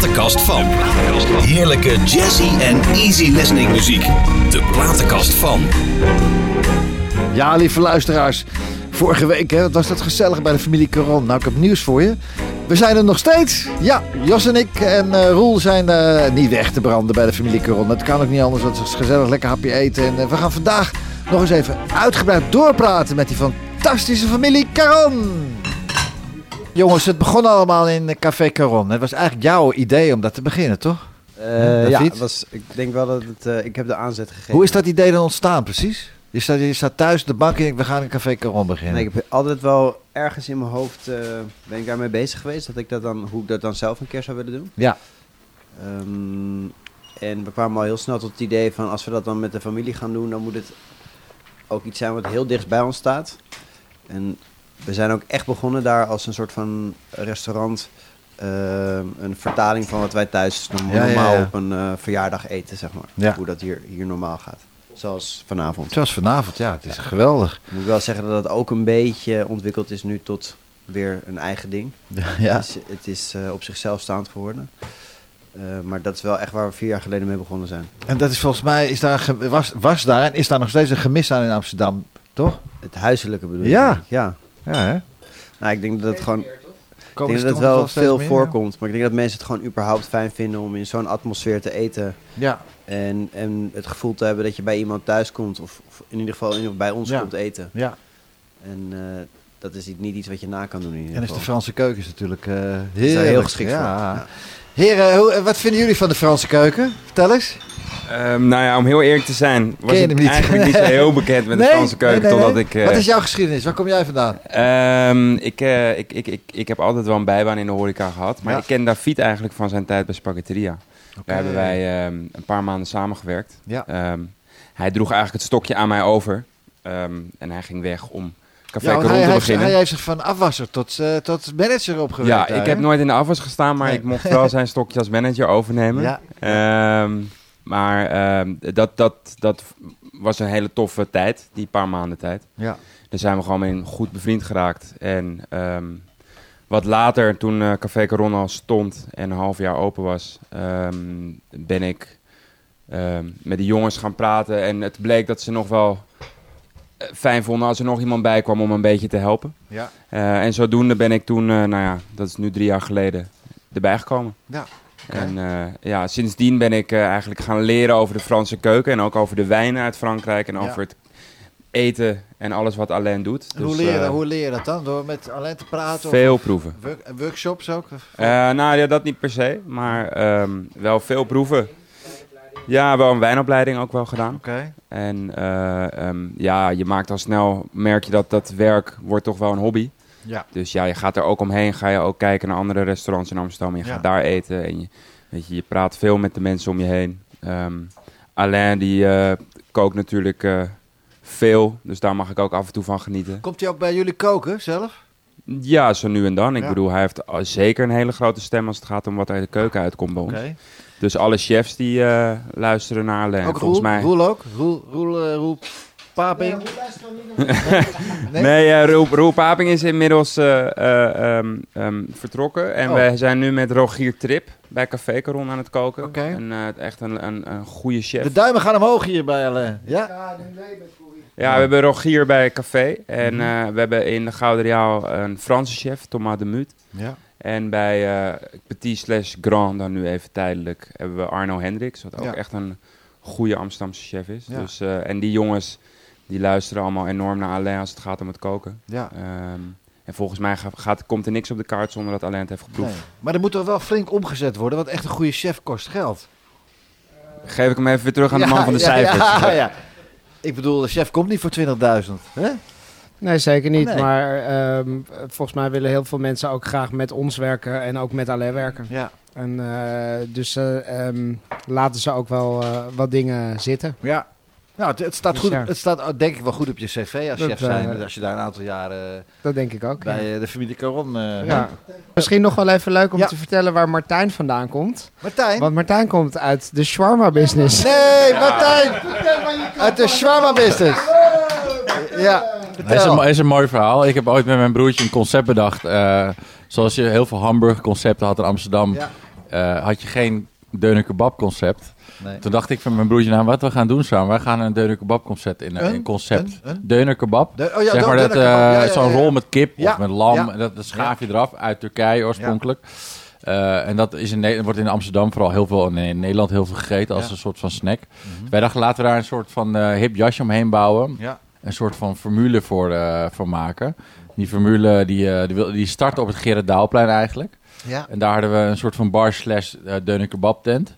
platenkast van. Heerlijke jazzy en easy listening muziek. De platenkast van. Ja, lieve luisteraars. Vorige week hè, was dat gezellig bij de familie Caron. Nou, ik heb nieuws voor je. We zijn er nog steeds. Ja, Jos en ik en eh, Roel zijn eh, niet weg te branden bij de familie Caron. Dat kan ook niet anders. Het is gezellig, lekker hapje eten. En eh, we gaan vandaag nog eens even uitgebreid doorpraten met die fantastische familie Caron. Jongens, het begon allemaal in Café Caron. Het was eigenlijk jouw idee om dat te beginnen, toch? Eh, ja, was, ik denk wel dat het, eh, ik heb de aanzet gegeven. Hoe is dat idee dan ontstaan precies? Je staat, je staat thuis op de bank en denkt, we gaan in Café Caron beginnen. Nee, ik heb altijd wel ergens in mijn hoofd eh, ben ik daarmee bezig geweest. Dat ik dat dan, hoe ik dat dan zelf een keer zou willen doen. Ja, Ehm, en we kwamen al heel snel tot het idee van als we dat dan met de familie gaan doen, dan moet het ook iets zijn wat heel dichtst bij ons staat. En we zijn ook echt begonnen daar als een soort van restaurant. ehm, een vertaling van wat wij thuis norm- Ja, ja, normaal op een eh, verjaardag eten, zeg maar. Hoe dat hier, hier normaal gaat. Zoals vanavond. zoals vanavond. Ja, het is geweldig. Ik moet wel zeggen dat het ook een beetje ontwikkeld is nu tot weer een eigen ding. Ja. Het is, het is eh, op zichzelf staand geworden. Eh, maar dat is wel echt waar we vier jaar geleden mee begonnen zijn. En dat is volgens mij, is daar, was, was daar en is daar nog steeds een gemis aan in Amsterdam, toch? Het huiselijke bedoel je? Ja. Ja. Ja, hè? Nou, ik denk dat het gewoon... Ik denk dat het wel veel meer? voorkomt. Maar ik denk dat mensen het gewoon überhaupt fijn vinden om in zo'n atmosfeer te eten. Ja, En, en het gevoel te hebben dat je bij iemand thuis komt. Of, of in ieder geval in- bij ons Ja. komt eten. ja. En eh, dat is niet iets wat je na kan doen in ieder En is de geval. Franse keuken is natuurlijk eh heerlijk. heel geschikt ja. voor. Ja. Heren, hoe, wat vinden jullie van de Franse keuken? Vertel eens. Ehm, nou ja, om heel eerlijk te zijn, was ik niet? eigenlijk niet zo heel bekend met de Franse keuken. nee, nee, totdat ik. eh, Wat is jouw geschiedenis? Waar kom jij vandaan? ehm, ik, eh, ik, ik, ik, ik heb altijd wel een bijbaan in de horeca gehad. Maar Ja. ik ken David eigenlijk van zijn tijd bij Spaghetteria. Daar hebben wij ehm, een paar maanden samengewerkt. Ja. Hij droeg eigenlijk het stokje aan mij over. En hij ging weg om Café Ja, want Caron hij, te heeft, beginnen. hij heeft zich van afwasser tot, eh, tot manager opgewerkt. ja, daar, ik heb nooit in de afwas gestaan, maar ik mocht wel zijn stokje als manager overnemen. Ja. Maar ehm, dat, dat, dat was een hele toffe tijd, die paar maanden tijd. Ja. Daar zijn we gewoon mee goed bevriend geraakt. En ehm, wat later, toen eh, Café Caron al stond en een half jaar open was, ehm, ben ik met die jongens gaan praten. En het bleek dat ze nog wel eh, fijn vonden als er nog iemand bij kwam om een beetje te helpen. Ja. Eh, en zodoende ben ik toen, nou ja, dat is nu drie jaar geleden, erbij gekomen. Ja. En eh, ja, sindsdien ben ik eh, eigenlijk gaan leren over de Franse keuken en ook over de wijnen uit Frankrijk en Ja. over het eten en alles wat Alain doet. En hoe, Dus, leer je, eh, hoe leer je dat dan? Door met alleen te praten? veel Of proeven. work- workshops ook? Nou ja, dat niet per se, maar ehm, wel veel proeven. Ja, wel een wijnopleiding ook wel gedaan. Oké. En eh, ehm, ja, je maakt al snel, merk je dat dat werk wordt toch wel een hobby. Ja. Dus ja, je gaat er ook omheen, ga je ook kijken naar andere restaurants in Amsterdam. En je Ja. gaat daar eten en je, weet je, je praat veel met de mensen om je heen. Ehm, Alain die eh, kookt natuurlijk eh, veel, dus daar mag ik ook af en toe van genieten. Komt hij ook bij jullie koken zelf? Ja, zo nu en dan. Ik Ja. bedoel, hij heeft al zeker een hele grote stem als het gaat om wat uit de keuken uitkomt bij ons. Dus alle chefs die eh, luisteren naar Alain. Ook Volgens Roel? mij... Roel ook? Roel, Roel, eh, Roel Paping? Nee? Nee, eh, Roel, Roel Paping is inmiddels eh, eh, ehm, ehm, vertrokken. En Oh. wij zijn nu met Rogier Trip bij Café Caron aan het koken. Oké. En, echt een, een, een goede chef. De duimen gaan omhoog hier bij Alain. Ja? Ja, we hebben Rogier bij Café. En Mhm. eh, we hebben in de Gouden Riaal een Franse chef, Thomas de Mut. Ja. En bij eh, Petit slash Grand, dan nu even tijdelijk, hebben we Arno Hendricks. Wat ook Ja. echt een goede Amsterdamse chef is. Ja. Dus, eh, en die jongens, die luisteren allemaal enorm naar Alain als het gaat om het koken. Ja. Ehm, en volgens mij ga- gaat, komt er niks op de kaart zonder dat Alain het heeft geproefd. Nee. Maar er moet toch wel flink omgezet worden, want echt een goede chef kost geld. Geef ik hem even weer terug aan de man van de ja, cijfers. Ja, ja. Ik bedoel, de chef komt niet voor 20.000. Hè? Nee, zeker niet. Nee. Maar ehm, volgens mij willen heel veel mensen ook graag met ons werken en ook met Alain werken. Ja. En, eh, dus eh, ehm, laten ze ook wel eh, wat dingen zitten. ja. Nou, het, het staat Dus goed, ja. het staat oh, denk ik wel goed op je cv als Dat, chef zijn. eh, als je daar een aantal jaren Dat denk ik ook. bij eh, de familie Caron... eh, Ja. Misschien nog wel even leuk om Ja. te vertellen waar Martijn vandaan komt. Martijn? Want Martijn komt uit de shawarma business. Nee, Martijn! Uit de shawarma business. Ja, Het is, een, is een mooi verhaal. Ik heb ooit met mijn broertje een concept bedacht. eh, zoals je heel veel hamburgerconcepten had in Amsterdam. Ja. eh, had je geen deuner kebab concept. Nee. Toen dacht ik van mijn broertje, nou wat we gaan doen samen, wij gaan een deuner kebab concept in, Een? een concept. Een? Een? Deuner kebab. De- oh ja, zeg maar dat, eh, Ja, ja, zo'n rol met kip of met lam, dat, dat schaaf je eraf uit Turkije oorspronkelijk. Eh, en dat is in, Ne- wordt in Amsterdam vooral heel veel, en in Nederland heel veel gegeten als een soort van snack. Wij dachten laten we daar een soort van eh, hip jasje omheen bouwen. Een soort van formule voor, eh, voor maken. Die formule die, eh, die, die startte op het Gerard Daalplein eigenlijk. Ja. En daar hadden we een soort van bar slash uh, deuner kebab tent.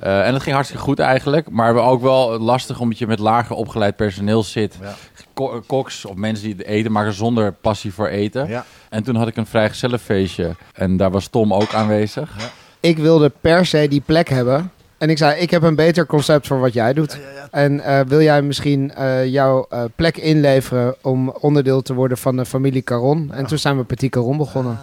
Eh, en dat ging hartstikke goed eigenlijk. Maar we ook wel lastig omdat je met lager opgeleid personeel zit. Ja. Ko- koks of mensen die het eten maken zonder passie voor eten. Ja. En toen had ik een vrijgezellenfeestje. En daar was Tom ook aanwezig. Ik wilde per se die plek hebben. En ik zei, ik heb een beter concept voor wat jij doet. En eh, wil jij misschien eh, jouw eh, plek inleveren om onderdeel te worden van de familie Caron? En toen zijn we Petit Caron begonnen.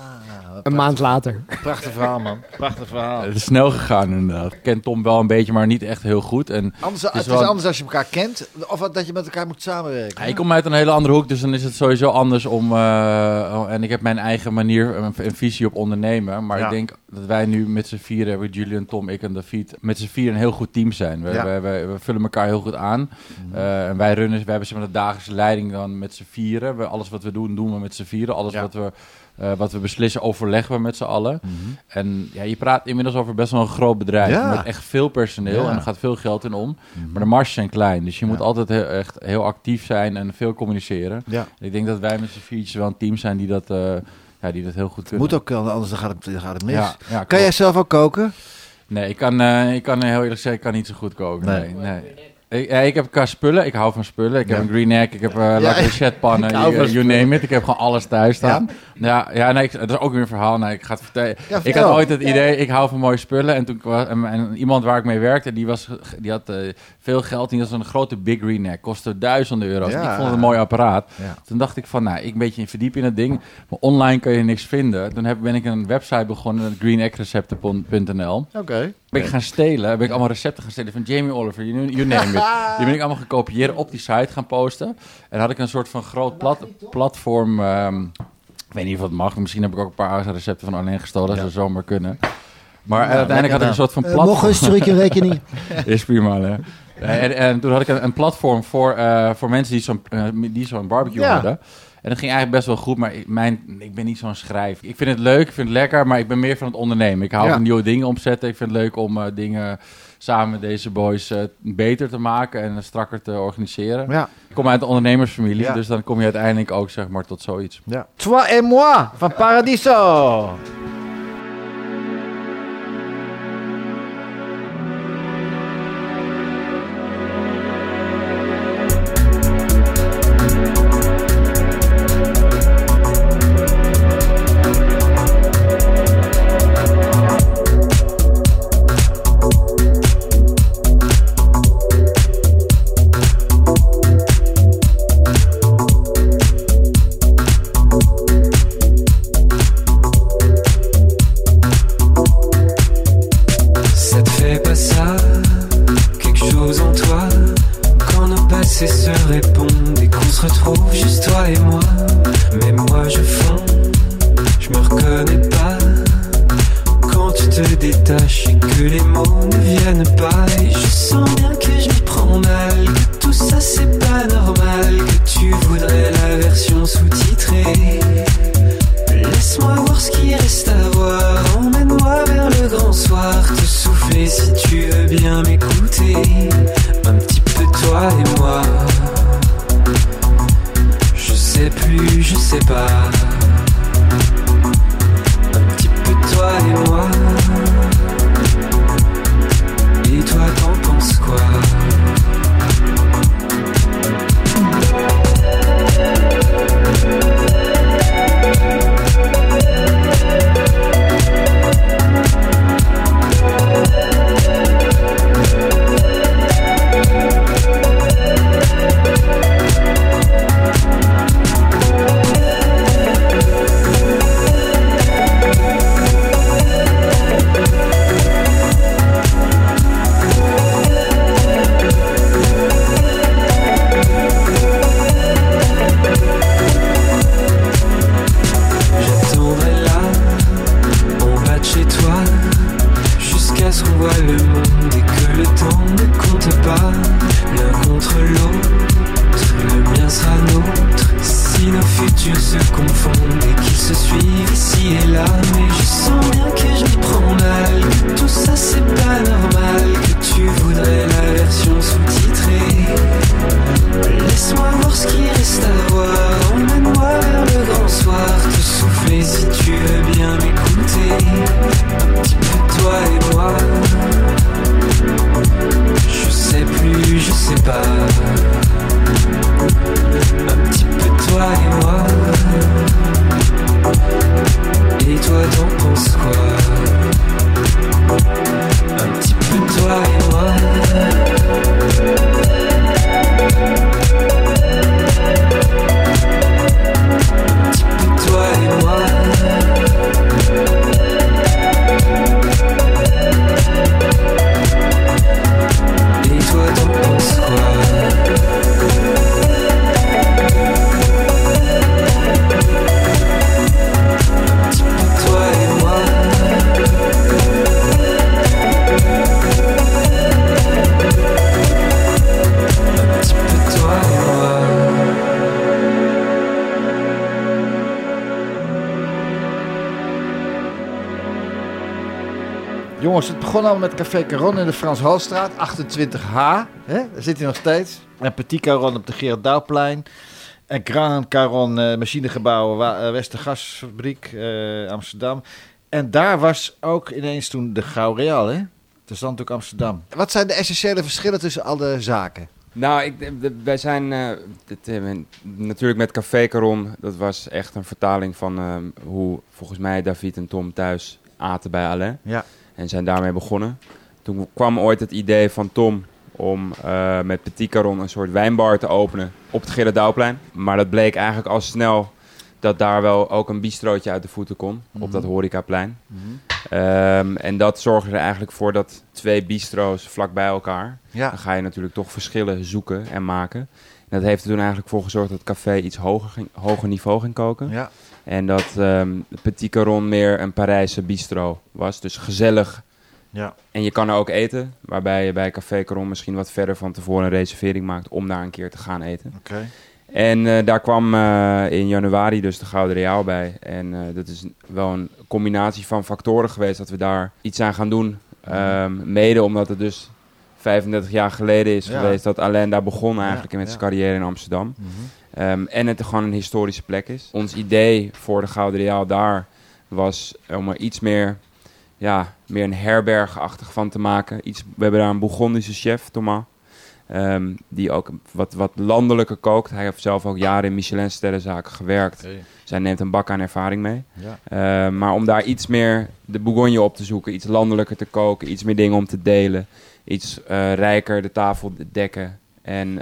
Een maand later. Prachtig verhaal, man. Prachtig verhaal. Het is snel gegaan inderdaad. Ik ken Tom wel een beetje, maar niet echt heel goed. En Anders, is het is anders als je elkaar kent, of dat je met elkaar moet samenwerken. Ja, ik kom uit een hele andere hoek, dus dan is het sowieso anders om. eh, en ik heb mijn eigen manier, een visie op ondernemen. Maar Ja. ik denk dat wij nu met z'n vieren, hebben Julian, Tom, ik en David, met z'n vieren een heel goed team zijn. We, Ja. we, we, we vullen elkaar heel goed aan. Eh, en wij runnen, wij hebben zeg maar, de dagelijkse leiding dan met z'n vieren. We, alles wat we doen, doen we met z'n vieren. Alles Ja. wat, we, eh, wat we beslissen, overleggen we met z'n allen. En ja, je praat inmiddels over best wel een groot bedrijf. Ja. Met echt veel personeel Ja. en er gaat veel geld in om. Maar de marges zijn klein. Dus je moet altijd heel, echt heel actief zijn en veel communiceren. Ja. Ik denk dat wij met z'n viertjes wel een team zijn die dat, eh, ja, die dat heel goed kunnen. Moet ook, anders dan gaat het, dan gaat het mis. Kan jij zelf ook koken? Nee, ik kan, eh, ik kan heel eerlijk zeggen, ik kan niet zo goed koken. Nee. Nee, nee. Ik, ja, ik heb qua spullen, ik hou van spullen. Ik heb een green egg, ik heb uh, Ja, pannen, hou you, you name it. Ik heb gewoon alles thuis staan. Ja, ja, nee, ik, dat is ook weer een verhaal. Nee, ik ga het vertellen. Ik had ooit het idee, ik hou van mooie spullen. En toen en, en iemand waar ik mee werkte, die, was, die had eh, veel geld. Die had zo'n grote Big Green Neck, kostte duizenden euro's. Ja. Ik vond het een mooi apparaat. Ja. Toen dacht ik van, nou, ik een beetje verdiep in het ding. Maar online kan je niks vinden. Toen heb, ben ik een website begonnen, greeneggrecepten.nl. Oké. Ben ik gaan stelen, ben ik allemaal recepten gaan stelen van Jamie Oliver, you, you name it. Die ben ik allemaal gaan kopiëren, op die site gaan posten. En had ik een soort van groot plat, platform, ehm, ik weet niet of het mag, misschien heb ik ook een paar recepten van Arlene gestolen, dat zou zomaar kunnen. Maar eh, uiteindelijk had ik een soort van platform. rekening. Is prima, hè. En, en toen had ik een, een platform voor, eh, voor mensen die zo'n die zo'n barbecue Ja. hadden. En dat ging eigenlijk best wel goed, maar ik, mijn, ik ben niet zo'n schrijf. Ik vind het leuk, ik vind het lekker, maar ik ben meer van het ondernemen. Ik hou Ja. van nieuwe dingen omzetten. Ik vind het leuk om eh, dingen samen met deze boys beter te maken en strakker te organiseren. Ja. Ik kom uit de ondernemersfamilie, Ja. dus dan kom je uiteindelijk ook zeg maar tot zoiets. ja. Toi et moi van Paradiso. sister. Begon allemaal met Café Caron in de Frans Halstraat, 28H. Hè? Daar zit hij nog steeds. En Petit Caron op de Gerard Douwplein. En Grand Caron, eh, machinegebouw, Wa- eh, Westergasfabriek, eh, Amsterdam. En daar was ook ineens toen de Gauw Real, hè? De Zandhoek Amsterdam. Wat zijn de essentiële verschillen tussen al de zaken? Nou, ik, wij zijn dit, natuurlijk met Café Caron. Dat was echt een vertaling van eh, hoe volgens mij David en Tom thuis aten bij Alain. Ja. En zijn daarmee begonnen. Toen kwam ooit het idee van Tom om eh, met Petit Caron een soort wijnbar te openen op het Gerardouwplein. Maar dat bleek eigenlijk al snel dat daar wel ook een bistrootje uit de voeten kon op dat horecaplein. Ehm, en dat zorgde er eigenlijk voor dat twee bistro's vlak bij elkaar. Ja. Dan ga je natuurlijk toch verschillen zoeken en maken. En dat heeft er toen eigenlijk voor gezorgd dat het café iets hoger, ging, hoger niveau ging koken. Ja. En dat ehm Petit Caron meer een Parijse bistro was. Dus gezellig. Ja. En je kan er ook eten. Waarbij je bij Café Caron misschien wat verder van tevoren een reservering maakt om daar een keer te gaan eten. Oké. En eh, daar kwam eh, in januari dus de Gouden Reaal bij. En eh, dat is wel een combinatie van factoren geweest dat we daar iets aan gaan doen. Ehm, mede omdat het dus 35 jaar geleden is Ja. geweest dat Alain daar begon eigenlijk Ja, met ja. zijn carrière in Amsterdam. Mhm. Ehm, en het gewoon een historische plek is. Ons idee voor de Gouden Reaal daar was om er iets meer, ja, meer een herbergachtig van te maken. Iets, we hebben daar een Bourgondische chef, Thomas. ehm, die ook wat, wat landelijker kookt. Hij heeft zelf ook jaren in Michelin-sterrenzaken gewerkt. Dus hij neemt een bak aan ervaring mee. Ja. Ehm, maar om daar iets meer de Bourgogne op te zoeken, iets landelijker te koken, iets meer dingen om te delen, iets eh, rijker de tafel te dekken en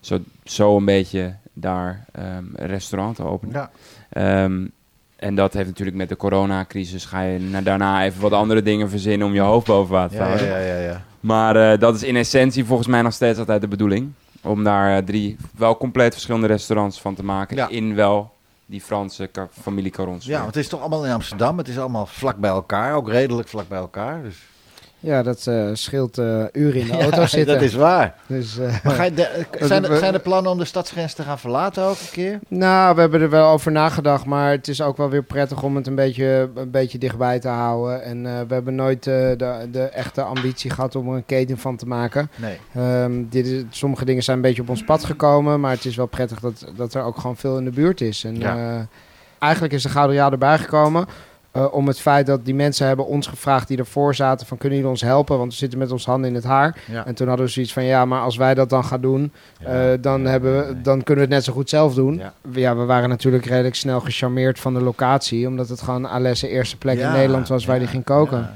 zo, zo een beetje daar een restaurant te openen. Ja. Ehm, en dat heeft natuurlijk met de coronacrisis ga je na- daarna even wat andere dingen verzinnen om je hoofd boven water te houden. ja, ja, ja. Maar eh, dat is in essentie volgens mij nog steeds altijd de bedoeling. Om daar eh, drie wel compleet verschillende restaurants van te maken. Ja. In wel die Franse familie Carons. Ja, want het is toch allemaal in Amsterdam. Het is allemaal vlak bij elkaar, ook redelijk vlak bij elkaar. Dus. Ja, dat eh, scheelt eh, uren in de Ja, auto zitten. dat is waar. Dus, eh, Maar ga je de- zijn, er, we- zijn er plannen om de stadsgrens te gaan verlaten ook een keer? Nou, we hebben er wel over nagedacht, maar het is ook wel weer prettig om het een beetje, een beetje dichtbij te houden. En eh, we hebben nooit eh, de, de echte ambitie gehad om er een keten van te maken. Nee. Ehm, dit is, sommige dingen zijn een beetje op ons pad gekomen, maar het is wel prettig dat, dat er ook gewoon veel in de buurt is. En Ja. eh, eigenlijk is de Gouden Jaar erbij gekomen. Eh, om het feit dat die mensen hebben ons gevraagd die ervoor zaten van kunnen jullie ons helpen, want we zitten met ons handen in het haar. Ja. En toen hadden we zoiets van ja, maar als wij dat dan gaan doen, Ja. eh, dan, Ja, hebben we, dan kunnen we het net zo goed zelf doen. Ja. We waren natuurlijk redelijk snel gecharmeerd van de locatie, omdat het gewoon Alesse eerste plek in Nederland was waar hij ging koken.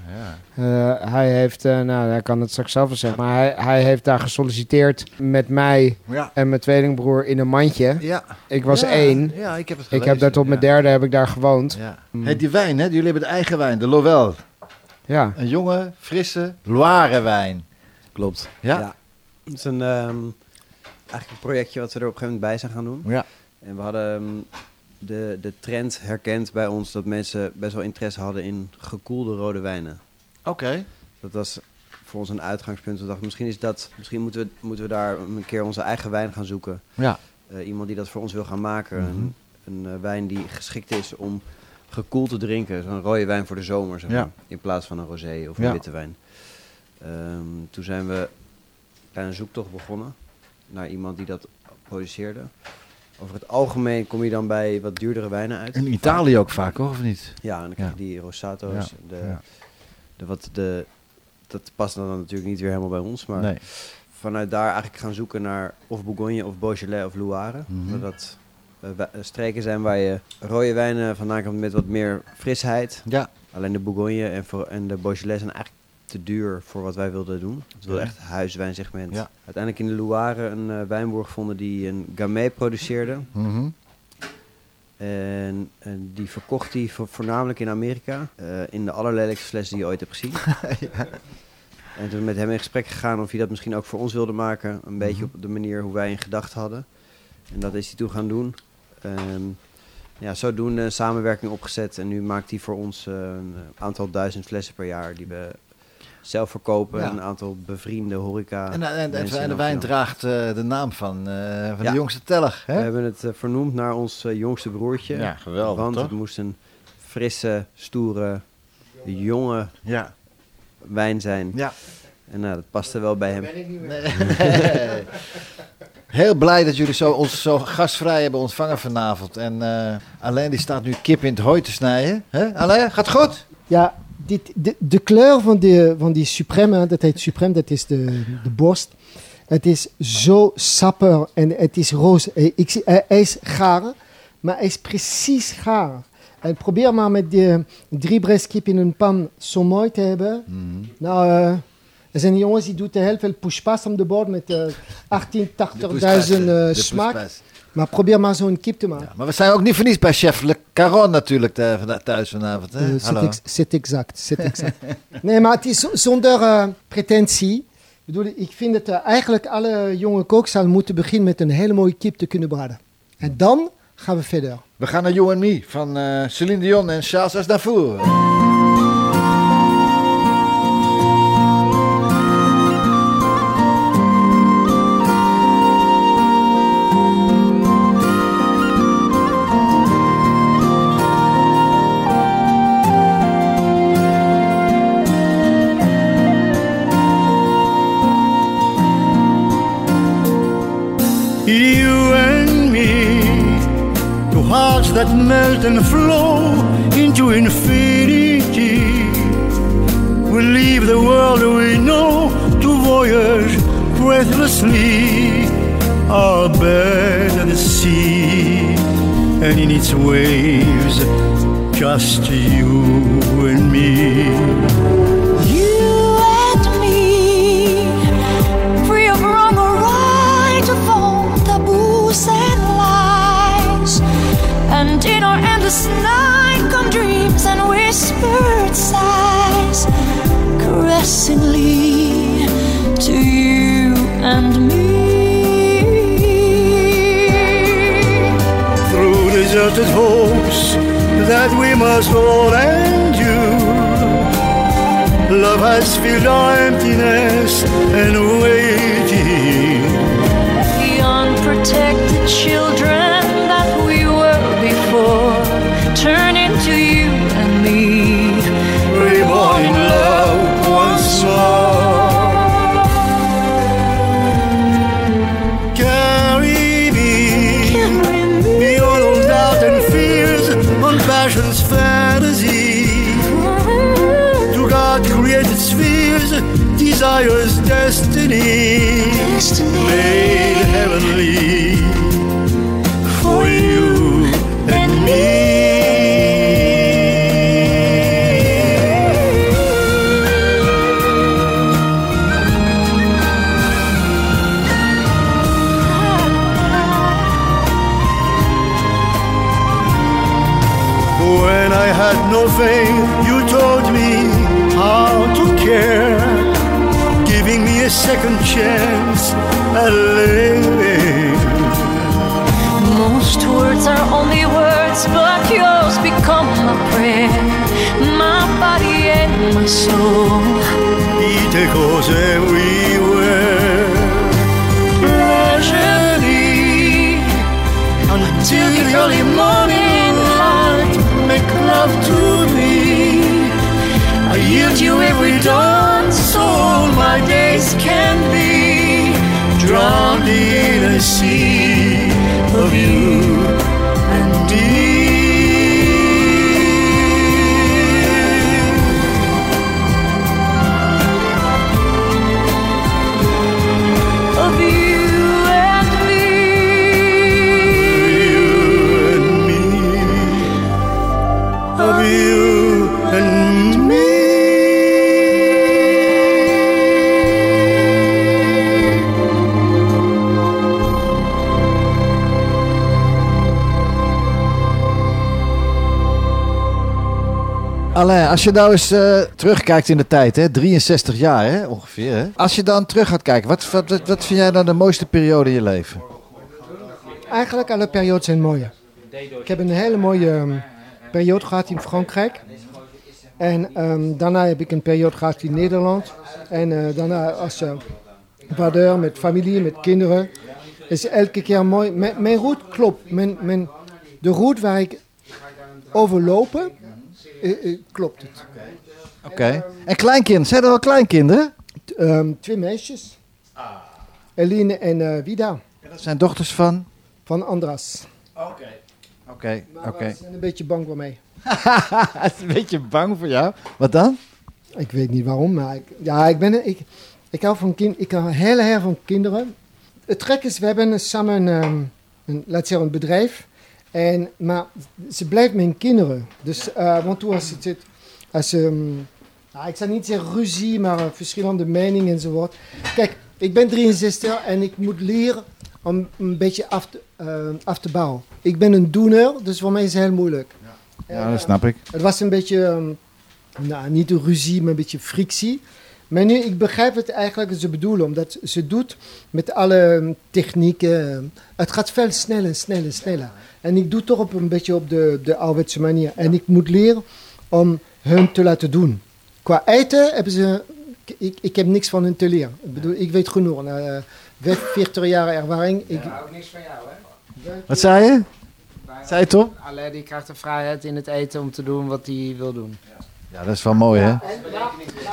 Eh, hij heeft, eh, nou, hij kan het straks zelf wel zeggen, maar hij, hij heeft daar gesolliciteerd met mij Ja. en mijn tweelingbroer in een mandje. Ja. Ik was Ja, één. Ja, ik heb het Ik heb daar tot mijn derde heb ik daar gewoond. Ja. Mm. Hey, die wijn, hè? Jullie hebben de eigen wijn, de Lowell. Ja. Een jonge, frisse Loire wijn. Klopt. Ja? Het is een, ehm, eigenlijk een projectje wat we er op een gegeven moment bij zijn gaan doen. Ja. En we hadden ehm, de, de trend herkend bij ons dat mensen best wel interesse hadden in gekoelde rode wijnen. Oké. Dat was voor ons een uitgangspunt. We dachten, misschien, is dat, misschien moeten, we, moeten we daar een keer onze eigen wijn gaan zoeken. Ja. Eh, iemand die dat voor ons wil gaan maken. Mhm. En, een eh, wijn die geschikt is om gekoeld te drinken. Zo'n rode wijn voor de zomer, zeg Ja. maar, in plaats van een rosé of een Ja. witte wijn. Ehm, toen zijn we een kleine zoektocht begonnen naar iemand die dat produceerde. Over het algemeen kom je dan bij wat duurdere wijnen uit. In Italië ook vaak, hoor, of niet? Ja, en dan krijg Ja. je die Rosato's. De, ja. De, wat de, dat past dan natuurlijk niet weer helemaal bij ons. Maar Nee. vanuit daar eigenlijk gaan zoeken naar of Bourgogne of Beaujolais of Loire. Mhm. Dat eh, streken zijn waar je rode wijnen vandaan komt met wat meer frisheid. Ja, Alleen de Bourgogne en, voor, en de Beaujolais zijn eigenlijk te duur voor wat wij wilden doen. We wilden echt huiswijnsegment. Ja. Uiteindelijk in de Loire een eh, wijnboer gevonden die een Gamay produceerde. Mhm. En, en die verkocht hij vo- voornamelijk in Amerika. eh, in de allerlelijkste fles die je ooit hebt gezien. En toen met hem in gesprek gegaan of hij dat misschien ook voor ons wilde maken. Een beetje op de manier hoe wij in gedachten hadden. En dat is hij toen gaan doen. En ja, zodoende een samenwerking opgezet. En nu maakt hij voor ons eh, een aantal duizend flessen per jaar die we zelf verkopen. Ja. Een aantal bevriende horeca. En, en, en, de wijn draagt eh, de naam van, eh, van Ja. de jongste teller. We Hè? hebben het eh, vernoemd naar ons jongste broertje. Ja, geweldig, Want toch? het moest een frisse, stoere, jonge Ja. wijn zijn. ja. En nou, dat paste wel bij hem. Nee. Heel blij dat jullie zo, ons zo gastvrij hebben ontvangen vanavond. En eh Alain die staat nu kip in het hooi te snijden. Hè? Alain, gaat goed? Ja, dit, de, de kleur van, de, van die Supreme, dat heet Supreme, dat is de, de borst. Het is zo sapper en het is roze. Eh, Ik zie, hij is gaar, maar hij is precies gaar. En probeer maar met die drie breestkip in een pan zo mooi te hebben. Nou, eh, er zijn jongens die doen heel veel pushpas om de bord met eh 18, 80.000 eh, smaak. Maar probeer maar zo'n kip te maken. Ja, maar we zijn ook niet niets bij chef Le Caron natuurlijk thuis vanavond. Hè? Eh, Hallo. ex- C'est exact, c'est exact. nee, maar het is zo- zonder eh, pretentie. Ik, bedoel, ik vind dat eh, eigenlijk alle jonge kooks zouden moeten beginnen met een hele mooie kip te kunnen braden. En dan gaan we verder. We gaan naar You and Me van Celine Dion en Charles Aznavour. That melt and flow into infinity. We leave the world we know to voyage breathlessly. Our bed at the sea, and in its waves, just you and me. Endless night come dreams and whispered sighs, caressingly to you and me. through deserted hopes that we must all endure. Love has filled our emptiness and waiting. The unprotected children that we were before turn into you faith, you taught me how to care, giving me a second chance at living. Most words are only words, but yours become a prayer. My body and my soul. It echoes everywhere. Build you every dawn. So my days can be drowned in a sea of you als je nou eens eh, terugkijkt in de tijd, hè, 63 jaar hè, ongeveer. Hè? Als je dan terug gaat kijken, wat, wat, wat, vind jij dan de mooiste periode in je leven? Eigenlijk alle periodes zijn mooi. Ik heb een hele mooie ehm, periode gehad in Frankrijk. En ehm, daarna heb ik een periode gehad in Nederland. En eh, daarna als uh, vader met familie, met kinderen. is elke keer mooi. Mijn, route klopt. Mijn, mijn, de route waar ik overlopen, eh, eh, klopt het. Oké. En kleinkinderen, zijn er wel kleinkinderen? T- ehm, twee meisjes. Eline en eh, Vida Dat zijn dochters van? van Andras. Oké, oké. Ze zijn een beetje bang voor mij. Hij is een beetje bang voor jou. Wat dan? Ik weet niet waarom, maar ik, ja, ik, ben, ik, ik hou van kind, ik hou heel erg van kinderen. Het trek is, we hebben samen een, ehm, een, laat zeggen, een bedrijf. En, maar ze blijven mijn kinderen. Dus, eh, want toen als het zit, als nou, ik zou niet zeggen ruzie, maar eh, verschillende meningen enzovoort. Kijk, ik ben 63 en ik moet leren om een beetje af te, eh, af te bouwen. Ik ben een doener, dus voor mij is het heel moeilijk. Ja, dat snap ik. Het was een beetje, ehm, nou, niet een ruzie, maar een beetje frictie. Maar nu, ik begrijp het eigenlijk wat ze bedoelen, omdat ze doet met alle ehm, technieken. Het gaat veel sneller, sneller, sneller. En ik doe toch op een beetje op de, de ouderwetse manier. En ik moet leren om hun te laten doen. Qua eten hebben ze, ik, ik heb niks van hun te leren. Ik bedoel, ik weet genoeg. Na eh, 40 jaar ervaring. Ik, ook niks van jou, hè? Wat zei je? Zei je Tom? Alleen die krijgt de vrijheid in het eten om te doen wat hij wil doen. Ja, dat is wel mooi, hè?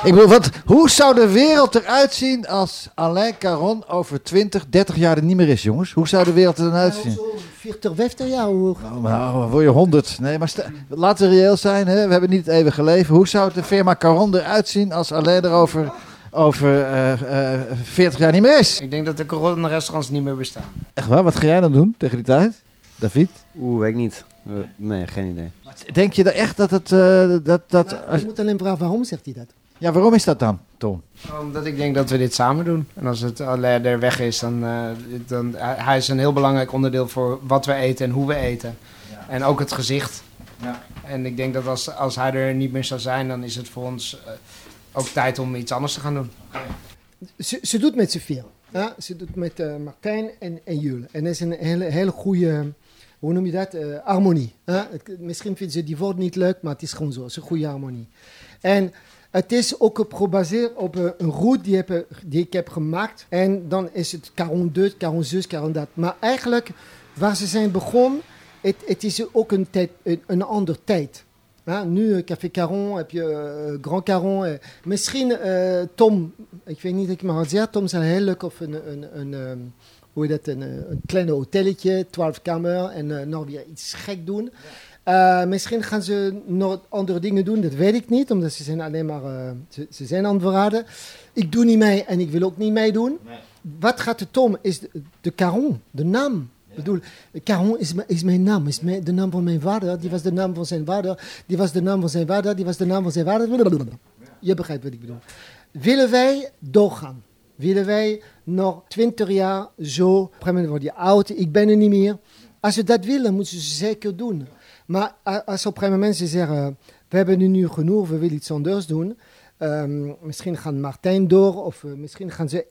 Ik bedoel, wat, hoe zou de wereld eruit zien als Alain Caron over 20, 30 jaar er niet meer is, jongens? Hoe zou de wereld er dan uitzien? 40, 50 jaar hoor. Nou, dan word je 100. Nee, maar laten we reëel zijn, hè? we hebben niet het eeuwige leven. Hoe zou de firma Caron eruit zien als Alain er over, over eh, eh, 40 jaar niet meer is? Ik denk dat de corona-restaurants niet meer bestaan. Echt waar? Wat ga jij dan doen tegen die tijd? David? Oeh, weet ik niet. Eh, nee, geen idee. Denk je echt dat het... eh, dat, dat, Je moet alleen vragen waarom zegt hij dat? Ja, waarom is dat dan, Tom? Omdat ik denk dat we dit samen doen. En als het alleen er weg is, dan, eh, dan hij is een heel belangrijk onderdeel voor wat we eten en hoe we eten. En ook het gezicht. En ik denk dat als, als hij er niet meer zou zijn, dan is het voor ons ook tijd om iets anders te gaan doen. Ze, ze doet met z'n veel. Ja? Ze doet met Martijn en, en Jule. En dat is een hele, hele goede, hoe noem je dat? Eh, harmonie. Het- misschien vinden ze die woord niet leuk, maar het is gewoon zo. Het is een goede harmonie. En het is ook gebaseerd op eh, een route die, heb, die ik heb gemaakt. En dan is het 42, 46, 40. Maar eigenlijk, waar ze zijn begonnen, het, het is ook een, tijd, een, andere tijd. Ja, nu eh, Café Caron, heb je Grand Caron. misschien Tom, ik weet niet dat ik maar had zeggen, Tom is heel leuk of een, een, een, ehm, hoe dat, een, eh, een klein hotelletje, 12 kamer en eh, nog weer iets gek doen. Eh, misschien gaan ze nog andere dingen doen, dat weet ik niet, omdat ze zijn alleen maar, ze, ze zijn aan het verraden. Ik doe niet mee en ik wil ook niet meedoen. Wat gaat de Tom, is de, de Caron, de naam. Ik bedoel, Caron is, mijn- is mijn naam, is mijn, de naam van mijn vader, die was de naam van zijn vader, die was de naam van zijn vader, die was de naam van zijn vader. Je begrijpt wat ik bedoel. Willen wij doorgaan? Willen wij nog twintig jaar zo, op een gegeven moment word je oud, ik ben er niet meer. Als ze dat willen, moeten ze zeker doen. Maar als op een gegeven moment ze zeggen, we hebben nu, genoeg, we willen iets anders doen. Ehm, misschien gaan Martijn door, of eh, misschien gaan ze.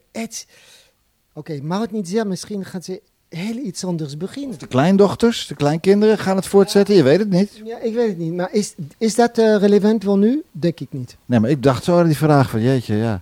Oké, maar het niet zeggen, misschien gaan ze heel iets anders beginnen. De kleindochters, de kleinkinderen gaan het voortzetten, je weet het niet. Ja, ik weet het niet. Maar is, is dat eh, relevant voor nu? Denk ik niet. Nee, maar ik dacht zo aan die vraag van jeetje, ja.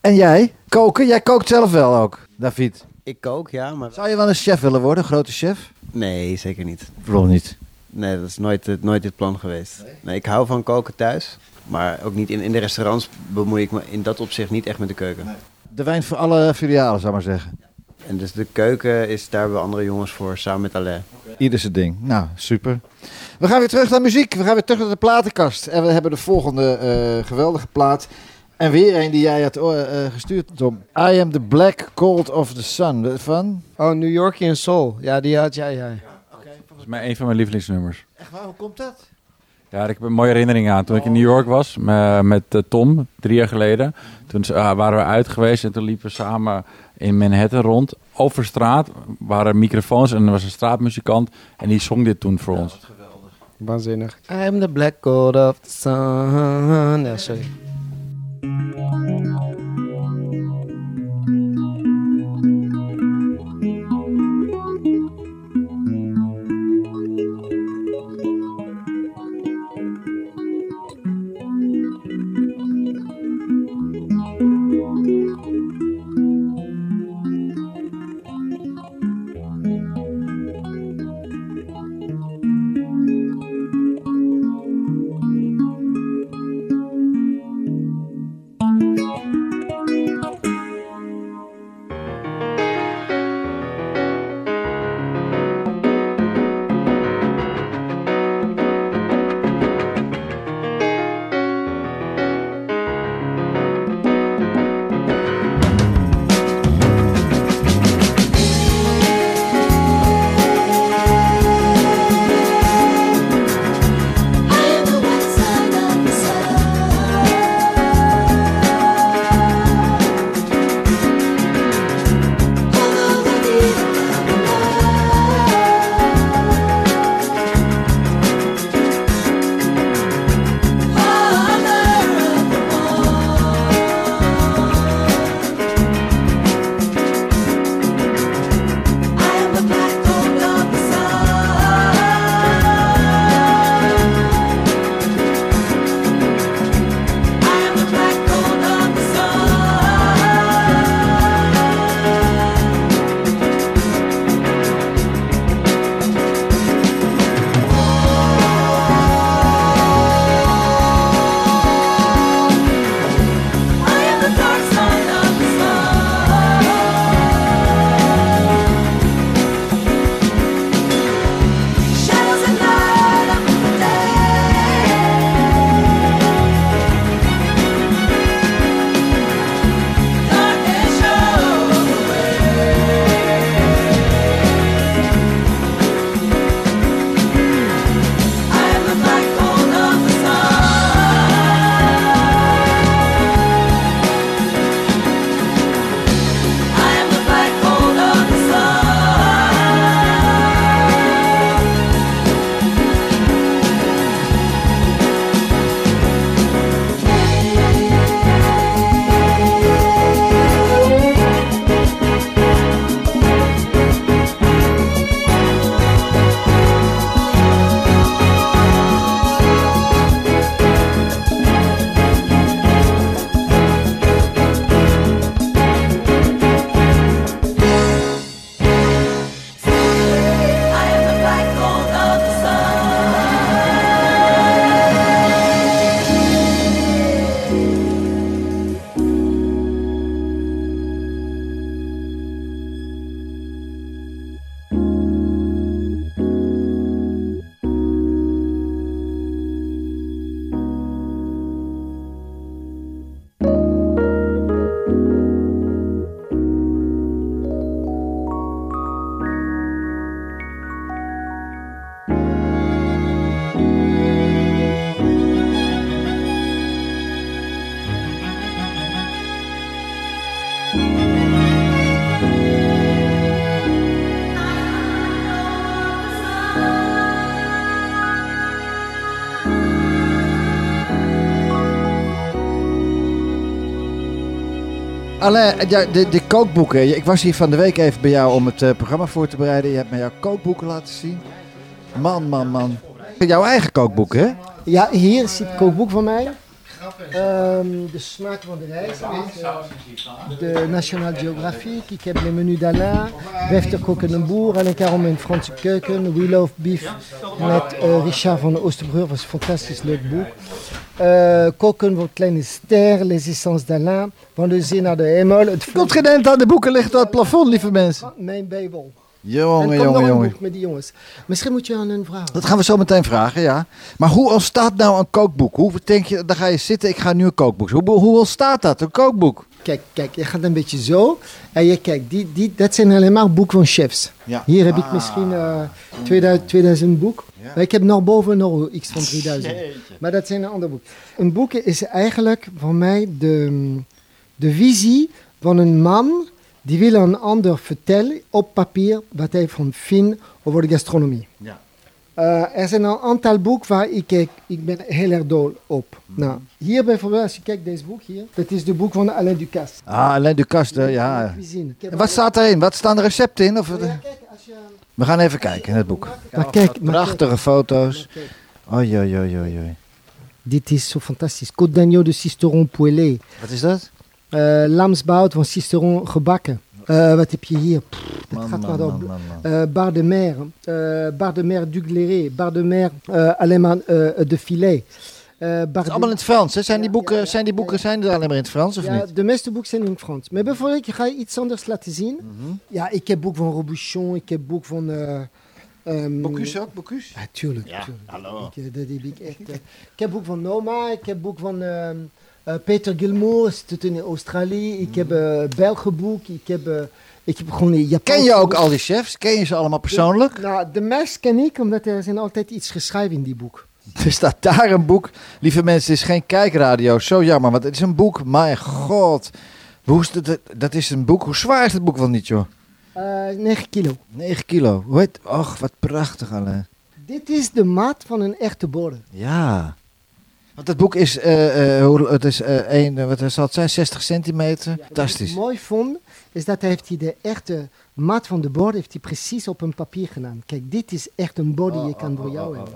En jij? Koken? Jij kookt zelf wel ook, David. Ik kook, ja, maar... Zou je wel een chef willen worden, een grote chef? Nee, zeker niet. Waarom niet? Nee, dat is nooit, het- nooit dit plan geweest. Nee, ik hou van koken thuis. Maar ook niet in, in de restaurants bemoei ik me in dat opzicht niet echt met de keuken. De wijn voor alle filialen, zou ik maar zeggen. En dus de keuken is daar hebben we andere jongens voor, samen met Alain. Ieder zijn ding. Nou, super. We gaan weer terug naar muziek. We gaan weer terug naar de platenkast. En we hebben de volgende eh, geweldige plaat. En weer een die jij had eh, eh, gestuurd, Tom. I am the black cold of the sun. Van? Oh, New Yorkian Soul. Ja, die had jij. jij. Dat is mijn, een van mijn lievelingsnummers. Echt waar, hoe komt dat? Ja, ik heb een mooie herinnering aan. Toen ik in New York was me- met eh, Tom, drie jaar geleden. Toen waren we uit geweest en toen liepen we samen in Manhattan rond. Over straat waren microfoons en er was een straatmuzikant. En die zong dit toen voor ons. Waanzinnig. I am the black god of the sun. Ja, sorry. Alain, de, de kookboeken. Ik was hier van de week even bij jou om het eh, programma voor te bereiden. Je hebt me jouw kookboeken laten zien. Man, man, man. Jouw eigen kookboek, hè? Ja, hier zit het kookboek van mij. Ehm, de smaak van de reis. met, eh, de National Geographic. Ik heb Le Menu d'Alain. Wefter Kok en Boer. Alain Caron in Franse keuken. We Love Beef met eh, Richard van Oosterbrug. was een fantastisch leuk boek. Eh, koken voor kleine ster. Les essences d'Alain. Van de zee naar de hemel. Het Continent aan de boeken ligt op het plafond, lieve mensen. Mijn bijbel. Jongen, jongen, een jongen. boek met die jongens. Misschien moet je aan hun vragen. Dat gaan we zo meteen vragen, ja. Maar hoe ontstaat nou een kookboek? Hoe denk je, dan ga je zitten, ik ga nu een kookboek. Hoe, hoe ontstaat dat, een kookboek? Kijk, kijk, je gaat een beetje zo. En je kijkt, die, die, dat zijn alleen maar boeken van chefs. Ja. Hier heb ik Ah. misschien eh 2000, 2000 boek. Maar ik heb nog boven nog iets van 3000. Maar dat zijn een ander boek. Een boek is eigenlijk voor mij de, de visie van een man die wil een ander vertellen op papier wat hij van vindt over de gastronomie. Ja. Eh, er zijn een aantal boeken waar ik, kijk, ik ben heel erg dol op. Nou, hier bijvoorbeeld, als je kijkt, deze boek hier, dat is de boek van Alain Ducasse. Ah, Alain Ducasse, ja. Cuisine. En wat staat erin? Wat staan de recepten in? Of, Ja, kijk, als je... we gaan even kijken in het boek. Maar kijk, maar Prachtige foto's. kijk. Oei, oei, oei, oei, oei. Dit is zo fantastisch. Côte d'agneau de Sisteron poêlé. Wat is dat? Eh lamsbout van Sisteron gebakken. Eh, wat heb je hier? Pff, dat Man, gaat maar door. Eh, bar de mer. eh, bar de mer Dugléré. Bar de mer eh, alleen maar eh, de filet. Eh, bar Het is allemaal in het Frans, hè? Zijn die boeken, ja, ja, zijn die boeken ja, ja. zijn er alleen maar in het Frans, of ja, niet? de meeste boeken zijn in het Frans. Maar bijvoorbeeld, ik ga je iets anders laten zien. Mhm. Ja, ik heb boek van Robuchon. Ik heb boek van... eh ehm, Bocuse ook, Bocuse? Ja, tuurlijk. Ja, tuurlijk. hallo. Ik, dat heb ik echt. ik heb boek van Noma, ik heb boek van ehm, eh, Peter Gilmour, zit in Australië. Ik heb uh, Belgenboek, ik heb, eh, ik heb gewoon een Japanse Ken je ook boek. al die chefs? Ken je ze allemaal persoonlijk? Nou, de meest ken ik, omdat er zijn altijd iets geschreven in die boek. Er staat daar een boek. Lieve mensen, het is geen kijkradio. Zo jammer, want het is een boek. Mijn god. Hoe is het, dat is een boek. Hoe zwaar is het boek wel niet, joh? Eh 9 kilo. 9 kilo. Hoe heet... Och, wat prachtig, Alain. Dit is de maat van een echte borden. Ja. Want het boek is, hoe- het is eh, een, wat zal het zijn, 60 centimeter. Wat ik Fantastisch. mooi vond, is dat hij heeft hij de echte maat van de borden heeft hij precies op een papier gedaan. Kijk, dit is echt een bord die je kan voor jou hebben.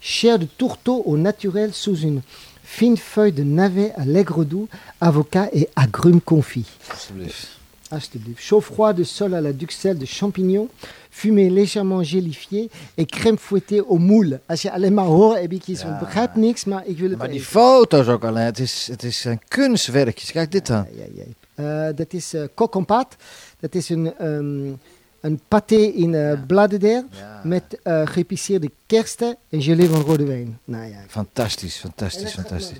Chair de tourteau au naturel sous une fine feuille de navet à l'aigre doux, avocat et agrumes confits. Alsjeblieft. Alsjeblieft. Chaud-froid de sol à la duxelle de champignons, fumée légèrement gélifiée et crème fouettée au moule. Als je alleen maar hoort, heb ik iets Ja. begrijp niks, maar ik wil het Maar die foto's ook, Alain. Het is, het is een kunstwerkje. Kijk dit dan. Ja, ja, ja. Eh, dat is uh, en pâte. Dat is een, ehm, een pâté in uh, bladerdeer met uh, geëpiceerde kersten en gelée van rode wijn. Nou ja. Fantastisch, fantastisch, fantastisch.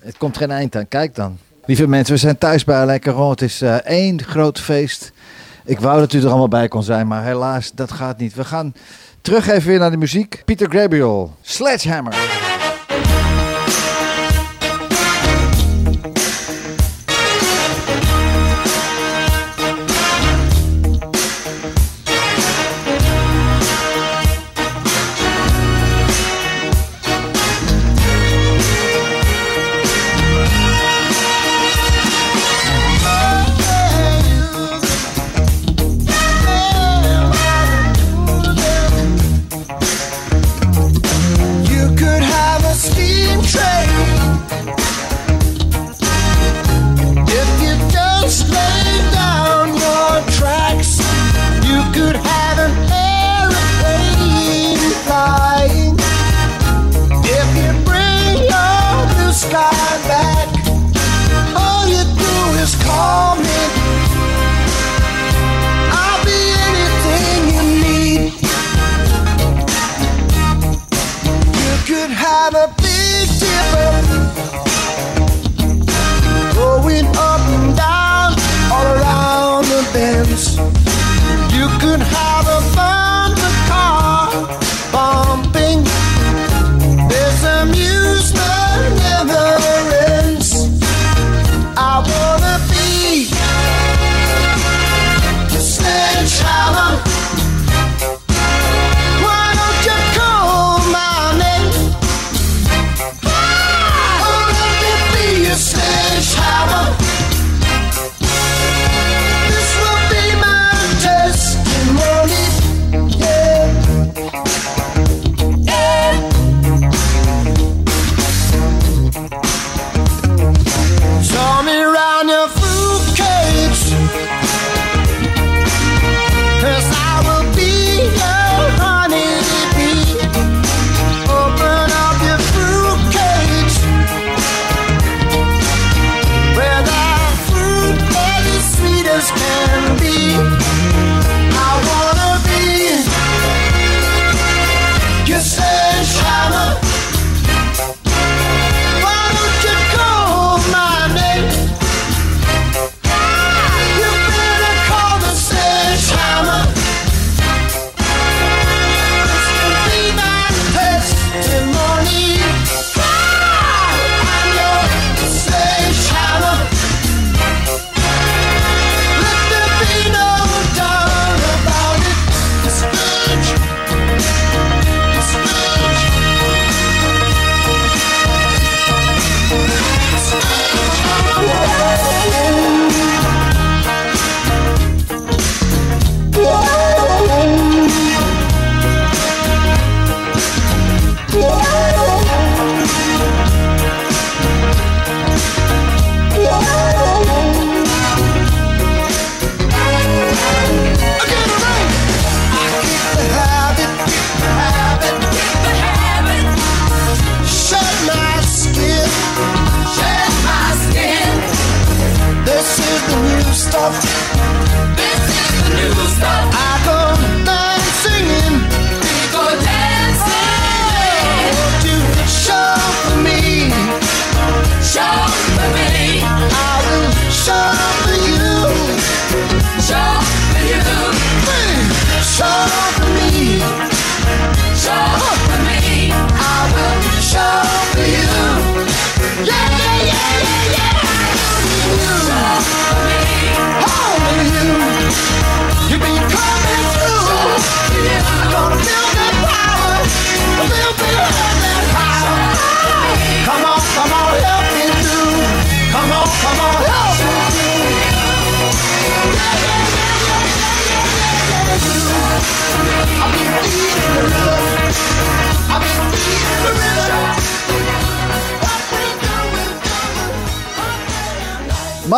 Het komt geen eind aan. Kijk dan. Lieve mensen, we zijn thuis bij Alain Caron. Het is eh, één groot feest. Ik wou dat u er allemaal bij kon zijn, maar helaas, dat gaat niet. We gaan terug even weer naar de muziek. Peter Gabriel, Sledgehammer.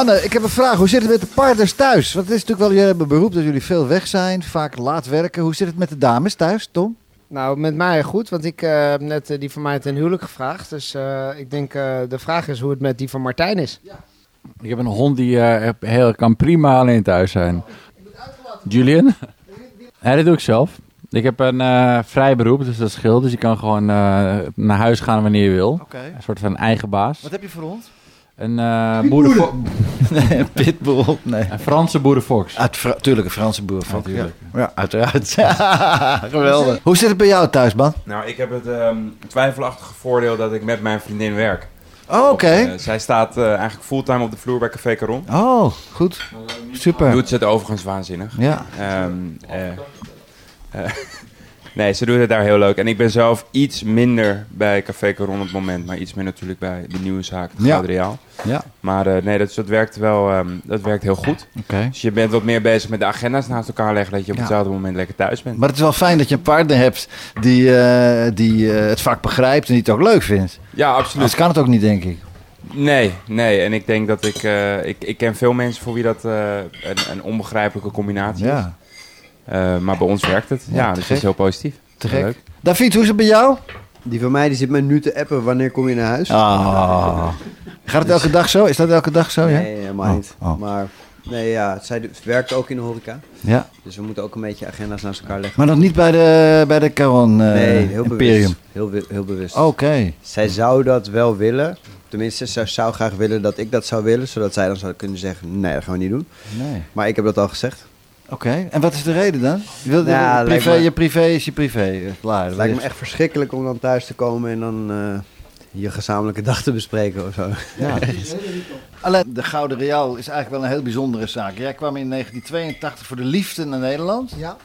Mannen, ik heb een vraag. Hoe zit het met de partners thuis? Want het is natuurlijk wel, jullie hebben beroep dat jullie veel weg zijn, vaak laat werken. Hoe zit het met de dames thuis, Tom? Nou, met mij goed, want ik eh, heb net eh, die van mij ten huwelijk gevraagd. Dus eh, ik denk, eh, de vraag is hoe het met die van Martijn is. Ik heb een hond die eh, heel, kan prima alleen thuis zijn. Julian? Ja, dat doe ik zelf. Ik heb een eh, vrij beroep, dus dat scheelt. Dus je kan gewoon eh, naar huis gaan wanneer je wil. Een soort van eigen baas. Wat heb je voor hond? Een uh, boerenfo- Nee, een pitbull. Nee. Een Franse boerenfox. Uit Fra- tuurlijk, een Franse boer. Ja, tuurlijk. Ja, ja, uiteraard. Geweldig. Hoe zit het bij jou thuis, man? Nou, ik heb het ehm, twijfelachtige voordeel dat ik met mijn vriendin werk. Oh, oké. Eh, zij staat eh, eigenlijk fulltime op de vloer bij Café Caron. Oh, goed. Super. Doet ze het overigens waanzinnig. Ja. Ehm, eh, eh, nee, ze doet het daar heel leuk. En ik ben zelf iets minder bij Café Caron op het moment. Maar iets meer natuurlijk bij de nieuwe zaak, het Ja. Ja. Maar eh, nee, dat, dat werkt wel ehm, dat werkt heel goed. Oké. Dus je bent wat meer bezig met de agenda's naast elkaar leggen. Dat je op Ja. hetzelfde moment lekker thuis bent. Maar het is wel fijn dat je een partner hebt die, eh, die eh, het vak begrijpt en die het ook leuk vindt. Ja, absoluut. Anders kan het ook niet, denk ik. Nee, nee. En ik denk dat ik... ik, ik ken veel mensen voor wie dat een, een onbegrijpelijke combinatie is. Ja, Eh, maar bij ons werkt het. Ja, Ja, dus dat is heel positief. te gek. leuk. David, hoe is het bij jou? Die van mij die zit me nu te appen. Wanneer kom je naar huis? Ah. Gaat het elke dag zo? Is dat elke dag zo? Ja. Nee, helemaal Oh, niet. oh. Maar nee, ja, zij werkt ook in de horeca. ja. Dus we moeten ook een beetje agenda's naast elkaar leggen. Maar nog niet bij de, bij de Caron eh, nee, heel Imperium. bewust. Heel, heel bewust. Oké. Zij zou dat wel willen. Tenminste, zij zou graag willen dat ik dat zou willen. Zodat zij dan zou kunnen zeggen, nee, dat gaan we niet doen. Nee. Maar ik heb dat al gezegd. Oké. En wat is de reden dan? Je, wilde, Ja, privé, me- je privé is je privé. eh, Klaar. Het lijkt me echt verschrikkelijk om dan thuis te komen en dan eh, je gezamenlijke dag te bespreken of zo. Ja. Alleen de Gouden Real is eigenlijk wel een heel bijzondere zaak. Jij kwam in 1982 voor de liefde naar Nederland. Ja.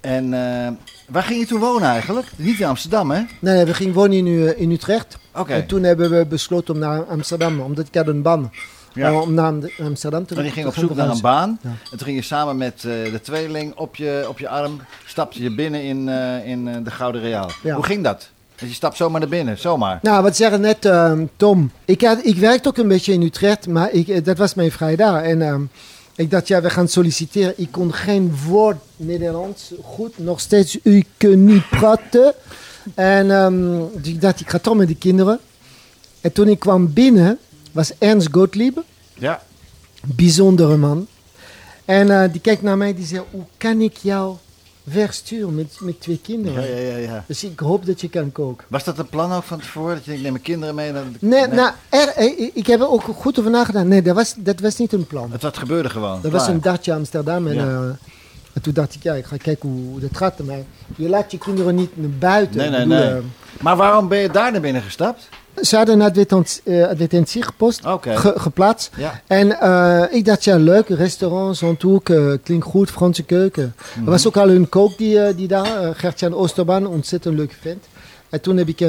En eh, waar ging je toen wonen eigenlijk? Niet in Amsterdam, hè? Nee, we gingen wonen in, Utrecht. Oké. En toen hebben we besloten om naar Amsterdam, omdat ik had een baan. Ja. Eh, om naar Amsterdam te En je ging op gaan zoek naar een baan. Ja. En toen ging je samen met eh, de tweeling op je, op je arm, stapte je binnen in, eh, in de Gouden Real. Ja. Hoe ging dat? Dus je stapt zomaar naar binnen, zomaar. Nou, wat zeggen net, ehm, Tom. Ik, had, ik werkte ook een beetje in Utrecht, maar ik, dat was mijn vrije dag. En ehm, ik dacht, ja, we gaan solliciteren. Ik kon geen woord Nederlands goed, nog steeds, u kunt niet praten. En ehm, dus ik dacht, ik ga toch met de kinderen. En toen ik kwam binnen, was Ernst Gottlieb, Ja. bijzondere man. En eh, die kijkt naar mij, die zei, hoe kan ik jou wegsturen met, met twee kinderen? Ja, ja, ja, ja. Dus ik hoop dat je kan koken. Was dat een plan ook van tevoren? Dat je denkt, ik neem mijn kinderen mee naar de... Nee, nou, er, eh, ik heb er ook goed over nagedacht. Nee, dat was, dat was niet een plan. Het wat gebeurde gewoon. Dat was een dagje Amsterdam. En, Ja. eh, en toen dacht ik, ja, ik ga kijken hoe, hoe dat gaat. Maar je laat je kinderen niet naar buiten. Nee, nee, bedoel, nee. eh, Maar waarom ben je daar naar binnen gestapt? Ze hadden een advertentie, eh, ge- geplaatst. Ja. En eh, ik dacht, ja, leuk, restaurant, Zandhoek, eh klinkt goed, Franse keuken. Mhm. Er was ook al een kook die, die daar, Gertjan Oosterbaan, ontzettend leuk vent. En toen heb ik,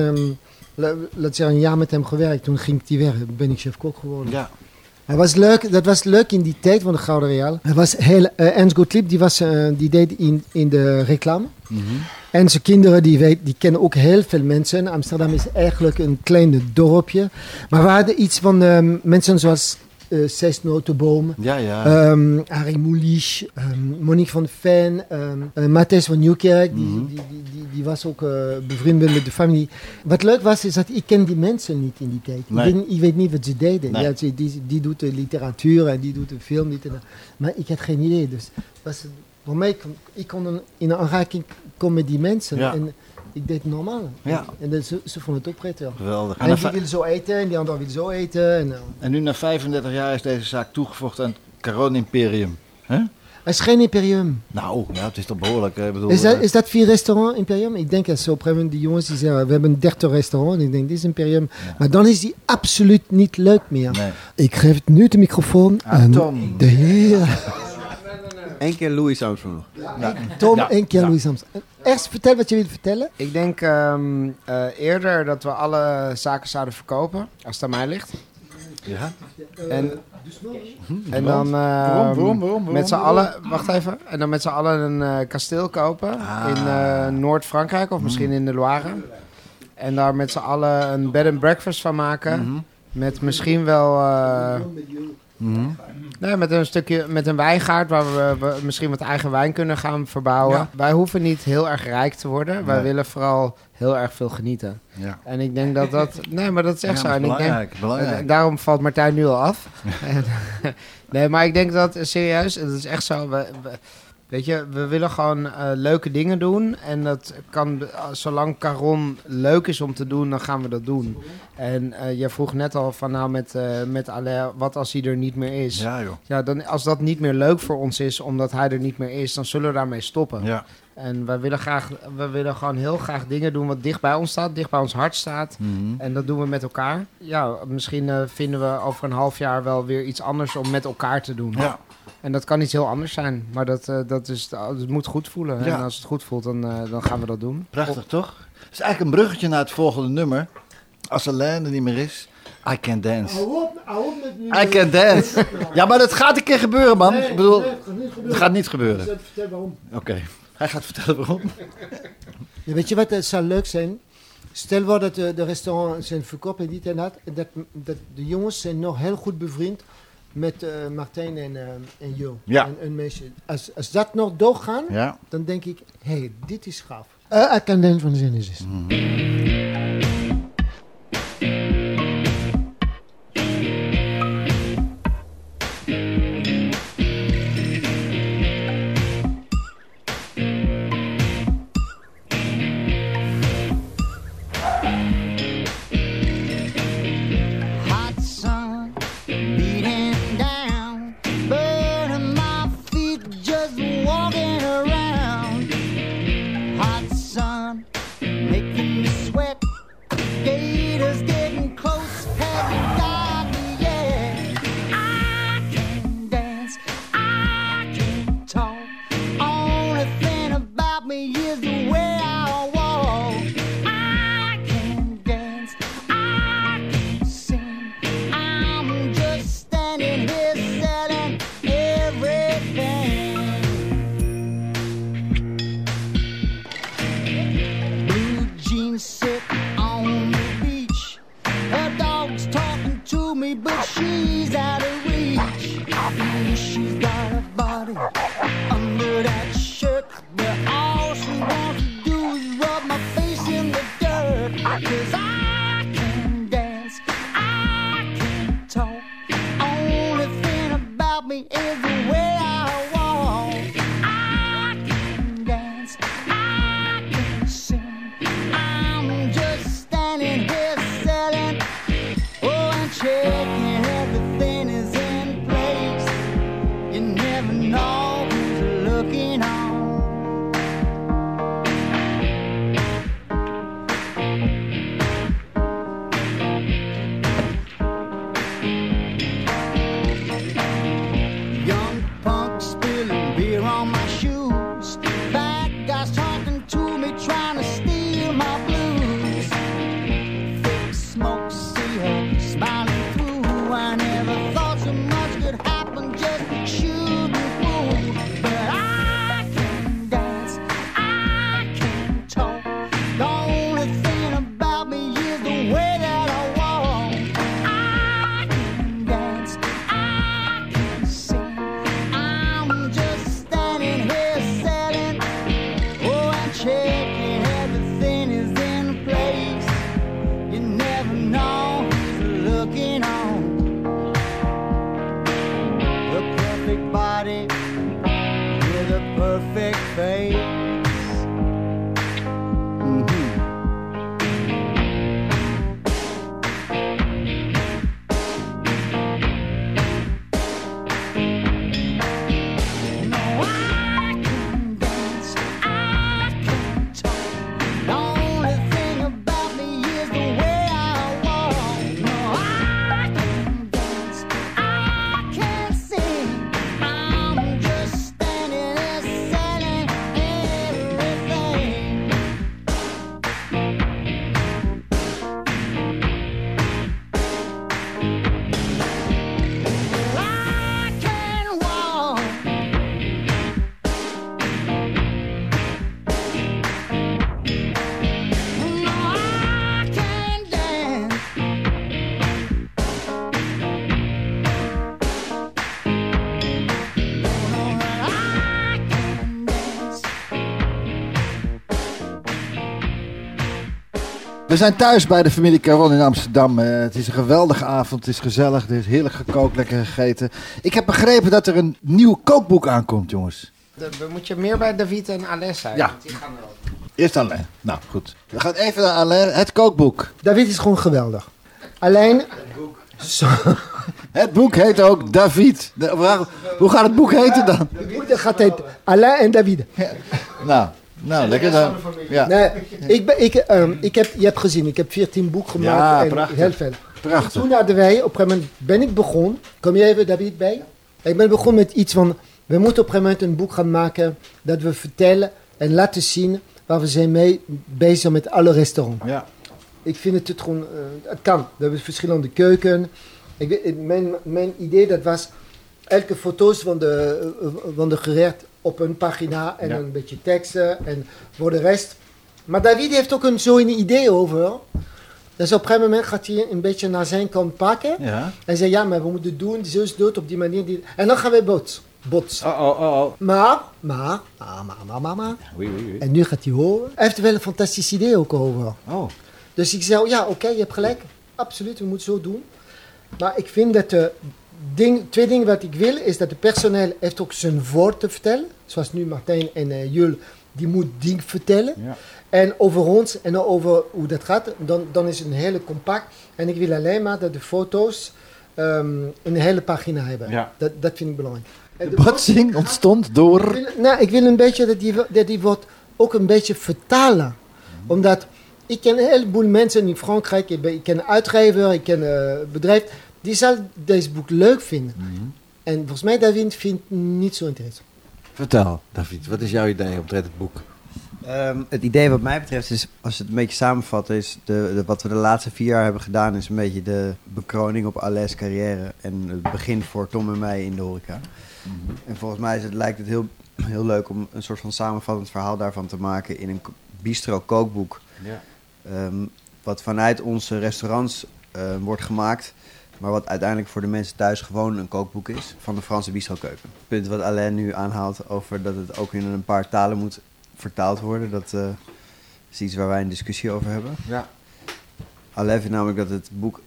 la- laat zeggen, een jaar met hem gewerkt. Toen ging ik die weg, ben ik chef-kok geworden. Ja. Hij was leuk, dat was leuk in die tijd van de Gouden Real. Hij was heel, eh, Ernst Gottlieb, die, was, eh, die deed in, in de reclame. Mhm. En zijn kinderen, die, weet, die kennen ook heel veel mensen. Amsterdam is eigenlijk een klein dorpje. Maar we hadden iets van ehm, mensen zoals eh Cés Notenboom, Ja, ja. ehm Harry Moulich, ehm, Monique van Ven, eh, Matthijs van Nieuwkerk. Die, Mhm. die, die, die, die was ook eh, bevriend met de familie. Wat leuk was, is dat ik ken die mensen niet in die tijd. Nee. Ik, weet, ik weet niet wat ze deden. Nee. Ja, ze- die, die doet de literatuur en die doet de film. Dit en dat. Maar ik had geen idee. Dus was, voor mij, kon, ik kon een- in aanraking komen met die mensen. Ja. En ik deed het normaal. Ja. En dat, ze, ze vonden het ook prettig. Geweldig. En, die wil zo eten en die ander wil zo eten. En, eh, en nu na 35 jaar is deze zaak toegevoegd aan het Caron Imperium. Hè? het is geen imperium. Nou, ja, het is toch behoorlijk. Ik bedoel, Is dat, eh, is dat vier restaurant imperium? Ik denk dat zo op een gegeven moment die jongens die zeggen, we hebben 30 restaurants. Ik denk, dit is imperium. Maar dan is die absoluut niet leuk meer. Nee. Ik geef het nu de microfoon Aan aan Tom. de heer Eén keer Louis Armstrong nog. Tom Ja. Kian Ja. Louis Armstrong. Eerst vertel wat je wilt vertellen. Ik denk ehm, eh, eerder dat we alle zaken zouden verkopen, als het aan mij ligt. Ja? En, en dan ehm, waarom, waarom, waarom, met z'n allen, wacht even, en dan met z'n allen een eh, kasteel kopen in eh, Noord-Frankrijk of misschien in de Loire. En daar met z'n allen een bed and breakfast van maken. Mhm. Met misschien wel eh. Nee, met een stukje, met een wijngaard waar we, we misschien wat eigen wijn kunnen gaan verbouwen. Ja. Wij hoeven niet heel erg rijk te worden. Wij willen vooral heel erg veel genieten. Ja. En ik denk dat dat... Nee, maar dat is echt Ja, zo. dat En ik denk, belangrijk, belangrijk. en daarom valt Martijn nu al af. Nee, maar ik denk dat, eh, serieus, het is echt zo. We, we- weet je, we willen gewoon eh, leuke dingen doen. En dat kan, eh, zolang Caron leuk is om te doen, dan gaan we dat doen. En eh jij vroeg net al van nou met, met Alain, wat als hij er niet meer is? Ja, joh. Ja, dan, als dat niet meer leuk voor ons is, omdat hij er niet meer is, dan zullen we daarmee stoppen. Ja. En wij willen, graag, we willen gewoon heel graag dingen doen wat dicht bij ons staat, dicht bij ons hart staat. Mhm. En dat doen we met elkaar. Ja, misschien eh, vinden we over een half jaar wel weer iets anders om met elkaar te doen. Ja. En dat kan iets heel anders zijn, maar dat, eh, dat is, het moet goed voelen. Ja. En als het goed voelt, dan, eh, dan gaan we dat doen. Prachtig, toch? Het is eigenlijk een bruggetje naar het volgende nummer. Als Alain er niet meer is, I Can Dance. I Can Dance. Ja, maar dat gaat een keer gebeuren, man. Nee, Ik bedoel, nee, het gaat niet gebeuren. het gaat niet gebeuren. Oké, hij gaat vertellen waarom. Ja, weet je wat het zou leuk zijn? Stel voor dat de, de restaurants zijn verkocht en dit en dat. En dat, dat de jongens zijn nog heel goed bevriend met eh, Martijn en, eh, en Jo. Ja. En een meisje. Als, als dat nog doorgaan, Ja. dan denk ik, hé, hey, dit is gaaf. Uh, ik kan den van de Genesis. Hot We zijn thuis bij de familie Caron in Amsterdam. Eh, het is een geweldige avond, het is gezellig, er is heerlijk gekookt, lekker gegeten. Ik heb begrepen dat er een nieuw kookboek aankomt, jongens. We moet je meer bij David en Alès zijn. Ja. want die gaan erop. Eerst Alain. Nou, goed. We gaan even naar Alain, het kookboek. David is gewoon geweldig. Alleen... Zo, Het boek heet ook David. De- waar- hoe gaat het boek heten dan? het boek dat gaat heet Alain en David. Nou, nou lekker dan. Ja, Nee, ik ben, ik, ehm, ik heb, je hebt gezien, ik heb 14 boeken gemaakt. Ja, en prachtig. Heel veel. prachtig. Toen hadden wij, op een gegeven moment ben ik begonnen. Kom je even, David, bij? Ik ben begonnen met iets van, we moeten op een gegeven moment een boek gaan maken dat we vertellen en laten zien waar we zijn mee bezig met alle restaurants. Ja. Ik vind het, het gewoon, eh, het kan. We hebben verschillende keuken. Ik, mijn, mijn idee dat was elke foto's van de, eh, van de gerecht op een pagina en Ja. een beetje teksten en voor de rest. Maar David heeft ook een, zo'n idee over. Dus op een gegeven moment gaat hij een beetje naar zijn kant pakken. Ja. En zei ja, maar we moeten doen, is het op die manier. Die... En dan gaan we bots. bots. Oh, oh, oh, oh. Maar, maar, maar, maar, maar, maar. Oei, oei, oei. En nu gaat hij horen. Hij heeft wel een fantastisch idee ook over. Oh. Dus ik zei, ja, oké, je hebt gelijk. Absoluut, we moeten zo doen. Maar ik vind dat de ding, twee dingen wat ik wil, is dat de personeel heeft ook zijn woord te vertellen. Zoals nu Martijn en eh Jul, die moet ding vertellen. Ja. En over ons en over hoe dat gaat, dan, dan is het een hele compact. En ik wil alleen maar dat de foto's ehm, een hele pagina hebben. Ja. Dat, dat vind ik belangrijk. De de- botsing ontstond ik door... wil, nou, ik wil een beetje dat die, dat die wordt ook een beetje vertalen. Omdat ik ken een heleboel mensen in Frankrijk. Ik, ben, ik ken uitgever, ik ken een bedrijf. Die zal deze boek leuk vinden. En volgens mij David vindt het niet zo interessant. Vertel, David, wat is jouw idee omtrent het boek? Ehm, het idee wat mij betreft is, als je het een beetje samenvat, is de, de- wat we de laatste vier jaar hebben gedaan, is een beetje de bekroning op Alain's carrière en het begin voor Tom en mij in de horeca. En volgens mij is het, lijkt het heel, heel leuk om een soort van samenvattend verhaal daarvan te maken in een ko- bistro kookboek, Ja. ehm, wat vanuit onze restaurants ehm, wordt gemaakt. Maar wat uiteindelijk voor de mensen thuis gewoon een kookboek is van de Franse bistrokeuken. Het punt wat Alain nu aanhaalt over dat het ook in een paar talen moet vertaald worden. Dat eh, is iets waar wij een discussie over hebben. Ja. Alain vindt namelijk dat het boek,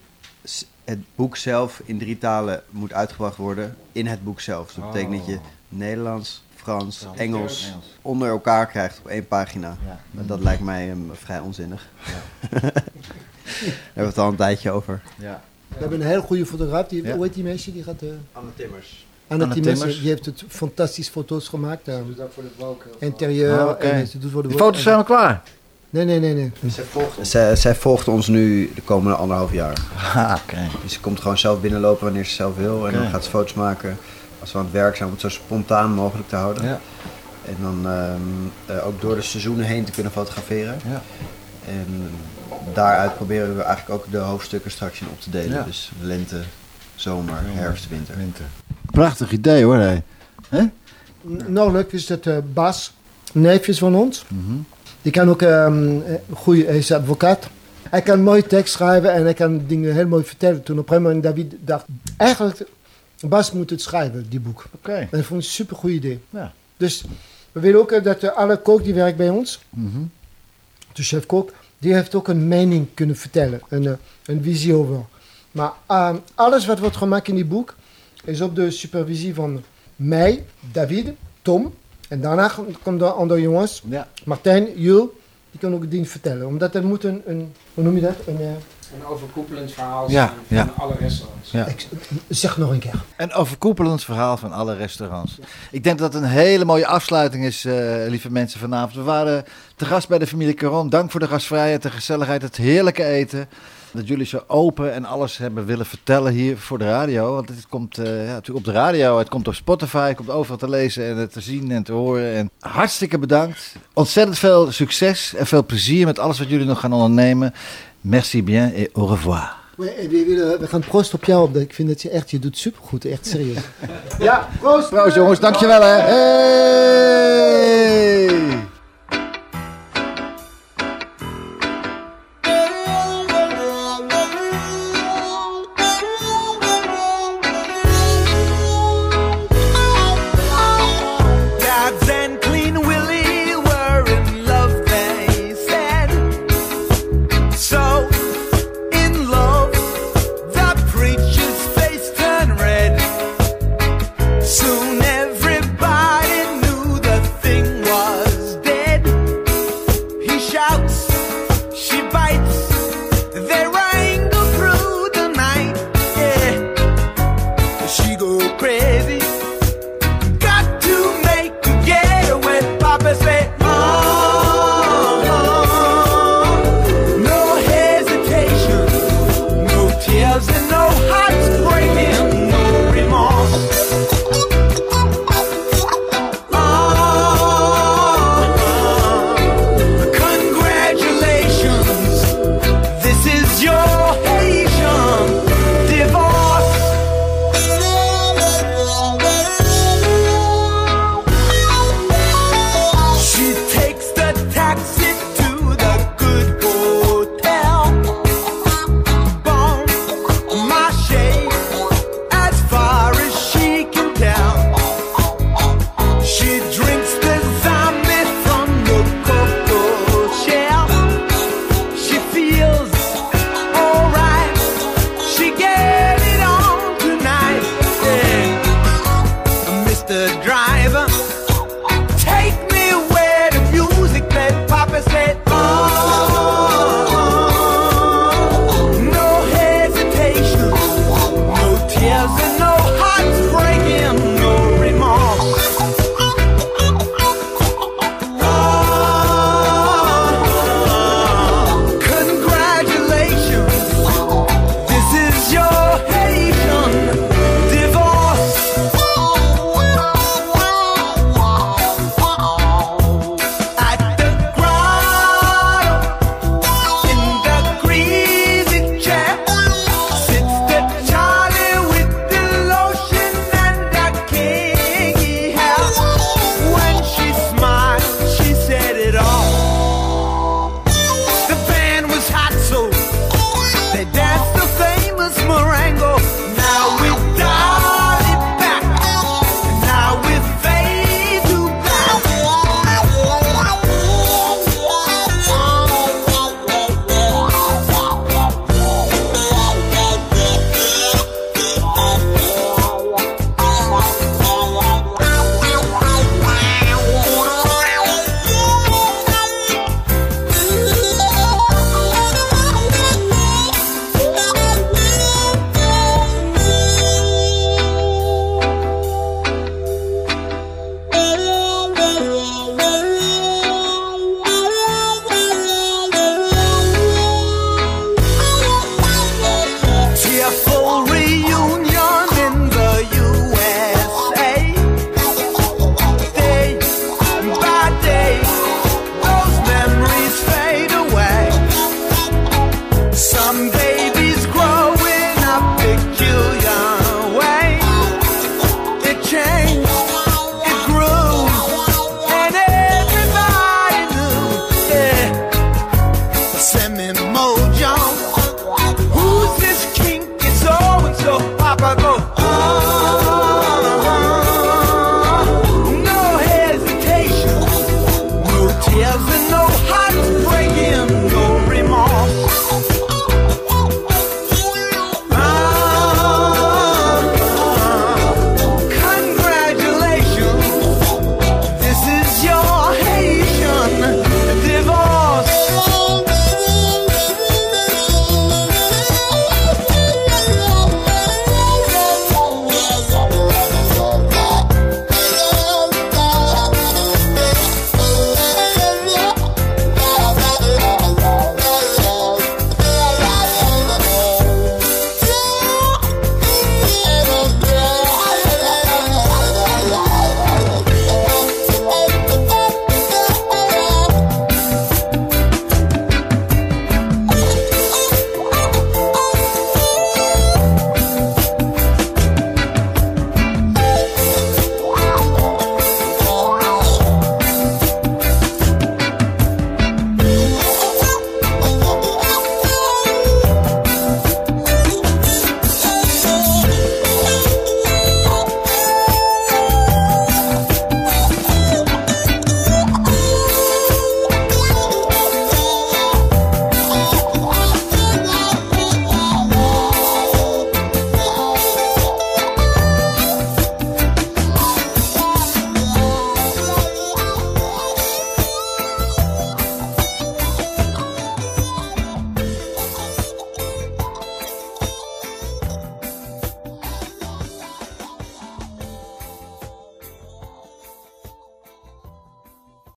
het boek zelf in drie talen moet uitgebracht worden in het boek zelf. Dus dat betekent dat je Nederlands, Frans, Engels, Engels. onder elkaar krijgt op één pagina. Ja. Dat lijkt mij ehm, vrij onzinnig. Daar hebben we het al een tijdje over. Ja. We hebben een heel goede fotograaf. Die, Ja. Hoe heet die meisje? Die gaat... eh Anne Timmers. Anne Anne Timmers. Timmers. Die heeft het fantastische foto's gemaakt. eh, Doe dat voor de interieur. Ah, en ze doet voor de De foto's zijn al klaar. Nee, nee, nee. nee. Zij volgt, zij, zij volgt ons nu de komende anderhalf jaar. Ah, oké. Dus ze komt gewoon zelf binnenlopen wanneer ze zelf wil. En dan gaat ze foto's maken als we aan het werk zijn om het zo spontaan mogelijk te houden. Ja. En dan ehm, eh, ook door de seizoenen heen te kunnen fotograferen. Ja. En daaruit proberen we eigenlijk ook de hoofdstukken straks in op te delen. Ja. Dus lente, zomer, herfst, winter. Winter. Prachtig idee hoor. Hè? Nou, leuk is dat eh, Bas, neefjes van ons. Mhm. Die kan ook ehm goede, hij is advocaat. Hij kan mooi tekst schrijven en hij kan dingen heel mooi vertellen. Toen op een gegeven moment David dacht, eigenlijk, Bas moet het schrijven, die boek. Oké. En dat vond ik een super goed idee. Ja. Dus we willen ook eh, dat eh, alle kook die werkt bij ons, Mhm. de chef-kok, die heeft ook een mening kunnen vertellen. Een, eh, een visie over. Maar ehm, alles wat wordt gemaakt in die boek is op de supervisie van mij, David, Tom. En daarna komen de andere jongens, Ja. Martijn, Jul, die kan ook dingen vertellen. Omdat er moet een, een hoe noem je dat? Een, eh, Een overkoepelend verhaal Ja, van ja. alle restaurants. Ja. ik- zeg nog een keer. Een overkoepelend verhaal van alle restaurants. Ik denk dat het een hele mooie afsluiting is, eh, lieve mensen, vanavond. We waren te gast bij de familie Caron. Dank voor de gastvrijheid, de gezelligheid, het heerlijke eten. Dat jullie zo open en alles hebben willen vertellen hier voor de radio. Want het komt eh, ja, natuurlijk op de radio, het komt op Spotify, het komt overal te lezen en te zien en te horen. En hartstikke bedankt. Ontzettend veel succes en veel plezier met alles wat jullie nog gaan ondernemen. Merci bien et au revoir. We, gaan proost op jou. omdat Ik vind dat je echt, je doet supergoed. Echt serieus. ja, proost! Proost jongens, dankjewel hè. Hey!